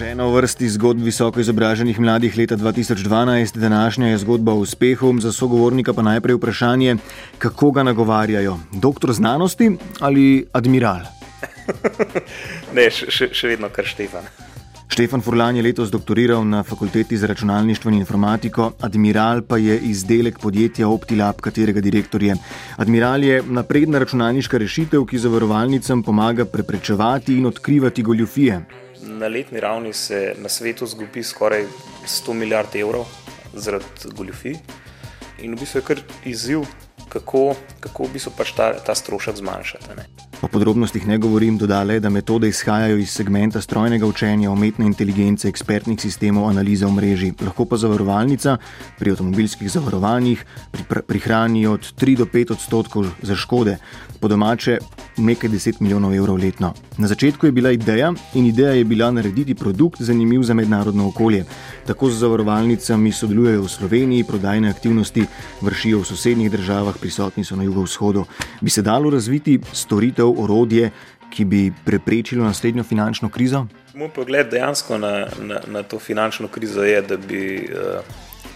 Še ena vrsti zgodb visoko izobraženih mladih leta 2012, današnja je zgodba o uspehu, za sogovornika pa najprej vprašanje, kako ga nagovarjajo, doktor znanosti ali admiral? ne, še, še vedno kar Štefan. Štefan Furlan je letos doktoriral na fakulteti za računalništvo in informatiko, Admiral pa je izdelek podjetja Optilab, katerega direktor je. Admiral je napredna računalniška rešitev, ki zavarovalnicam pomaga preprečevati in odkrivati goljufije. Na letni ravni se na svetu zgubi skoraj 100 milijard evrov zaradi goljufij in v bistvu je kar izziv, kako, kako v bistvu pač ta, ta strošek zmanjšati. Ne. O podrobnostih ne govorim, dodale, da metode izhajajo iz segmenta strojnega učenja, umetne inteligence, ekspertnih sistemov, analize v mreži. Lahko pa zavarovalnica pri avtomobilskih zavarovanjih prihrani od 3 do 5 odstotkov za škode, po domače nekaj 10 milijonov evrov letno. Na začetku je bila ideja in ideja je bila narediti produkt zanimiv za mednarodno okolje. Tako z zavarovalnicami sodelujejo v Sloveniji, prodajne aktivnosti vršijo v sosednjih državah, prisotni so na jugovzhodu. Bi se dalo razviti storitev, orodje, ki bi preprečilo naslednjo finančno krizo? Moj pogled dejansko na, na, na to finančno krizo je, da bi, eh,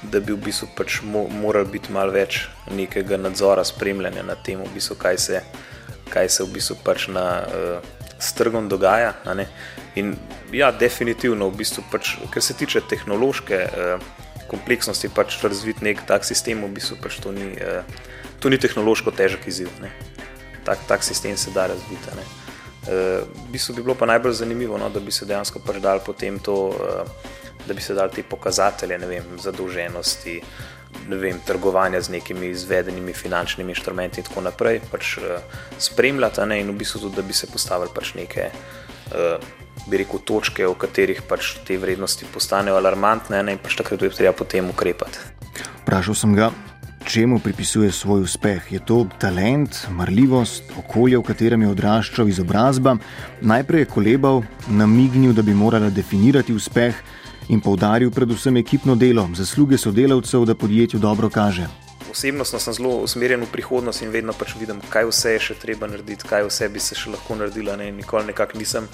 da bi v bistvu pač moralo biti malo več nekega nadzora, spremljanja nad tem, v bistvu, kaj, se, kaj se v bistvu pač na. Uh, s trgom dogaja. In ja, definitivno, v bistvu, pač, kar se tiče tehnološke eh, kompleksnosti, pač razviti nek tak sistem, v bistvu, pač to, ni, eh, to ni tehnološko težek izziv. Tak, tak sistem se da razviti. Eh, v bistvu bi bilo pa najbolj zanimivo, no, da bi se dejansko pač dal potem to, eh, da bi se dal te pokazatelje vem, zadolženosti vem, trgovanja z nekimi izvedenimi finančnimi inštrumenti in tako naprej, pač uh, spremljati ne, in v bistvu tudi, da bi se postavili pač neke, uh, bi rekel, točke, v katerih pač te vrednosti postanejo alarmantne ne, in pač takrat je treba potem ukrepati. Vprašal sem ga. Čemu pripisuje svoj uspeh? Je to talent, marljivost, okolje, v katerem je odraščal izobrazba? Najprej je kolebal, namignil, da bi morala definirati uspeh, in poudaril predvsem ekipno delo, zasluge sodelavcev, da podjetju dobro kaže. Osebno sem zelo usmerjen v prihodnost in vedno pač vidim, kaj vse je še treba narediti, kaj vse bi se še lahko naredilo. Ne? Nikoli nekako nisem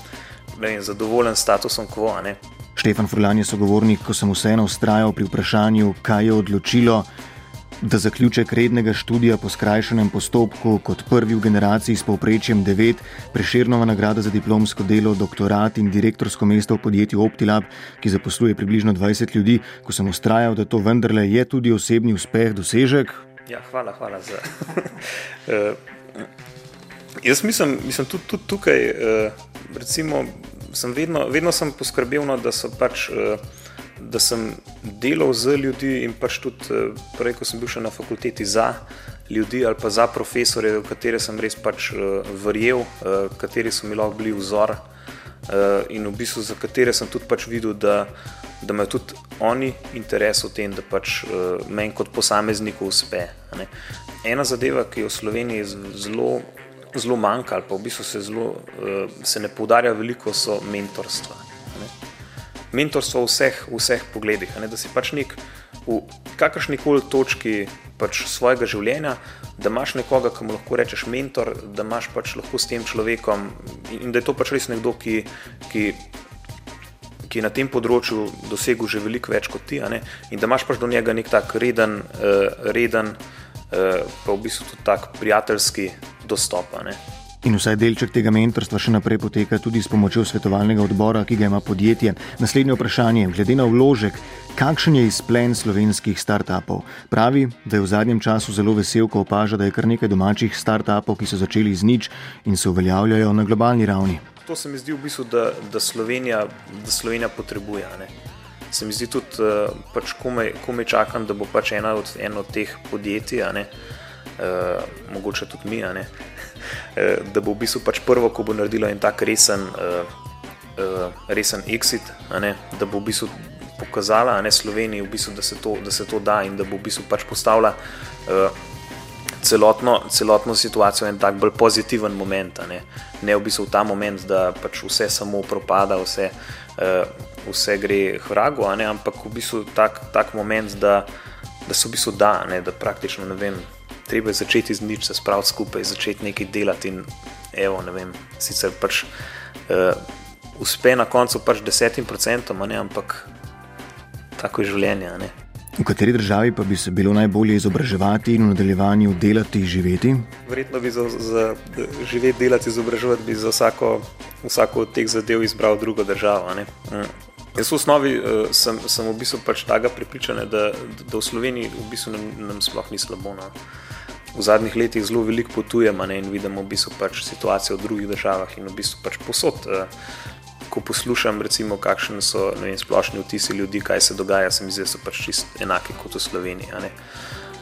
ne, zadovoljen s statusom quo. Štefan Furlan je sogovornik, ko sem vseeno ustrajal pri vprašanju, kaj je odločilo, da zaključek rednega študija po skrajšanem postopku kot prvi v generaciji s povprečjem 9, preširnova nagrada za diplomsko delo, doktorat in direktorsko mesto v podjetju Optilab, ki zaposluje približno 20 ljudi, ko sem ustrajal, da to vendarle je tudi osebni uspeh, dosežek. Ja, hvala, hvala za. uh, jaz mislim, mislim tudi, tudi tukaj, uh, recimo, sem vedno, vedno sem poskrbel, no, da so pač. Uh, da sem delal z ljudmi in pač tudi eh, prej, ko sem bil še na fakulteti za ljudi ali pa za profesore, v katere sem res pač uh, verjel, uh, kateri so mi lahko bili vzor in v bistvu za katere sem tudi pač videl, da, da imajo tudi oni interes v tem, da pač meni kot posamezniku uspe. Ne. Ena zadeva, ki je v Sloveniji zelo. Zelo manjka, ali pa v bistvu se, zelo, se ne poudarja veliko, so mentorstva mentorstvo v vseh, vseh pogledih. Ne? Da si pač nek v kakršni koli točki pač svojega življenja, da imaš nekoga, ki mu lahko rečeš mentor, da imaš pač lahko s tem človekom in da je to pač res nekdo, ki. ki Ki je na tem področju dosegel že veliko več kot ti, in da imaš pač do njega nek tak reden, uh, reden uh, pa v bistvu tudi tak prijateljski dostop. In vsaj delček tega mentorstva še naprej poteka tudi s pomočjo svetovalnega odbora, ki ga ima podjetje. Naslednje vprašanje, glede na vložek, kakšen je izplen slovenskih startupov? Pravi, da je v zadnjem času zelo vesel, ko opaža, da je kar nekaj domačih startupov, ki so začeli z nič in se uveljavljajo na globalni ravni. To se mi zdi v bistvu, da, da, Slovenija, da Slovenija potrebuje. Ne? Se mi zdi tudi, uh, pač komaj, komaj čakam, da bo pač ena od, ena od teh podjetij, uh, mogoče tudi mi, Eh, da bo v bistvu pač prvo, ko bo naredilo en tak resen, uh, uh, resen exit, da bo v bistvu pokazala ne, Sloveniji, v bistvu, da, se to, da se to da in da bo v bistvu pač postavila uh, celotno, celotno situacijo en tak bolj pozitiven moment. Ne, ne v bistvu ta moment, da pač vse samo propada, vse, uh, vse gre hrago, ampak v bistvu tak, tak moment, da, da se v bistvu da, ne, da praktično ne vem treba je začeti z nič, se spraviti skupaj, začeti nekaj delati. In, evo, ne vem, sicer pač uh, uspe na koncu pač desetim procentom, ampak tako je življenje. V kateri državi pa bi se bilo najbolje izobraževati in v nadaljevanju delati živeti? Verjetno bi za, za živeti, delati, izobraževati, bi za vsako, vsako od teh zadev izbral drugo državo. Mm. Jaz v osnovi uh, sem, sem v bistvu pač tega prepričan, da, da v Sloveniji v bistvu nam, nam sploh ni slabo. No. V zadnjih letih zelo veliko potujemo in vidimo v bistvu pač situacijo v drugih državah in v bistvu pač posod. Uh, ko poslušam, recimo, kakšni so vem, splošni vtisi ljudi, kaj se dogaja, se mi zdi, da so pač čist enaki kot v Sloveniji.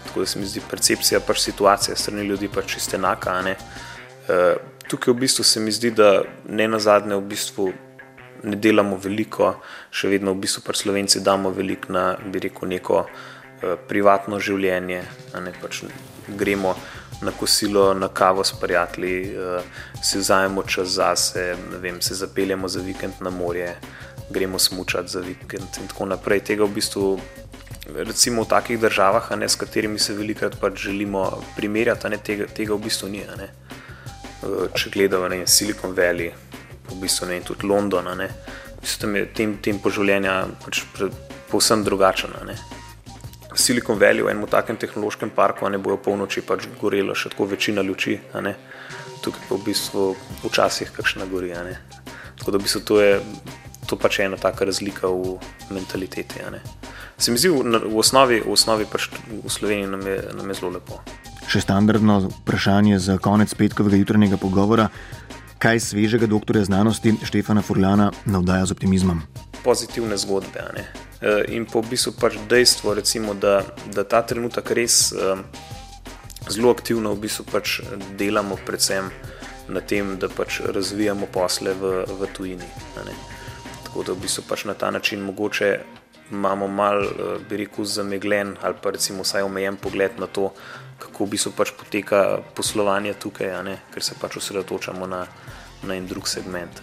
Tako da se mi zdi percepcija pač situacije strani ljudi pač čist enaka. Uh, tukaj v bistvu se mi zdi, da ne na zadnje v bistvu ne delamo veliko, še vedno v bistvu pač Slovenci damo veliko na, bi rekel, neko uh, privatno življenje, ne pač gremo na kosilo, na kavo s prijatelji, uh, si vzamemo čas za sebe, se zapeljemo za vikend na morje, gremo smučati za vikend in tako naprej. Tega v bistvu, recimo v takih državah, ne, s katerimi se velikokrat pač želimo primerjati, ne, tega, tega v bistvu ni. Ne. Uh, če gledamo na Silicon Valley, v bistvu ne, tudi London, ne, mislim, da je tem, tem poživljenja pač povsem drugačen. Silicon Valley, v enem takem tehnološkem parku, ne bojo polnoči pač gorelo še tako večina luči, tukaj pa v bistvu včasih kakšna gori. Tako da v bistvu to je to pač ena taka razlika v mentaliteti. Se mi zdi, v, osnovi, v, osnovi pač v Sloveniji nam je, nam je zelo lepo. Še standardno vprašanje za konec petkovega jutranjega pogovora. Kaj svežega doktorja znanosti Štefana Furlana navdaja z optimizmom? Pozitivne zgodbe. Eh, in po bistvu pač dejstvo, recimo, da, da ta trenutek res um, zelo aktivno v bistvu pač delamo, predvsem na tem, da pač razvijamo posle v, v tujini. Tako da v bistvu pač na ta način mogoče imamo mal, eh, bi rekel, zamegljen ali pa recimo vsaj omejen pogled na to, kako v bistvu pač poteka poslovanje tukaj, ker se pač osredotočamo na, na en drug segment.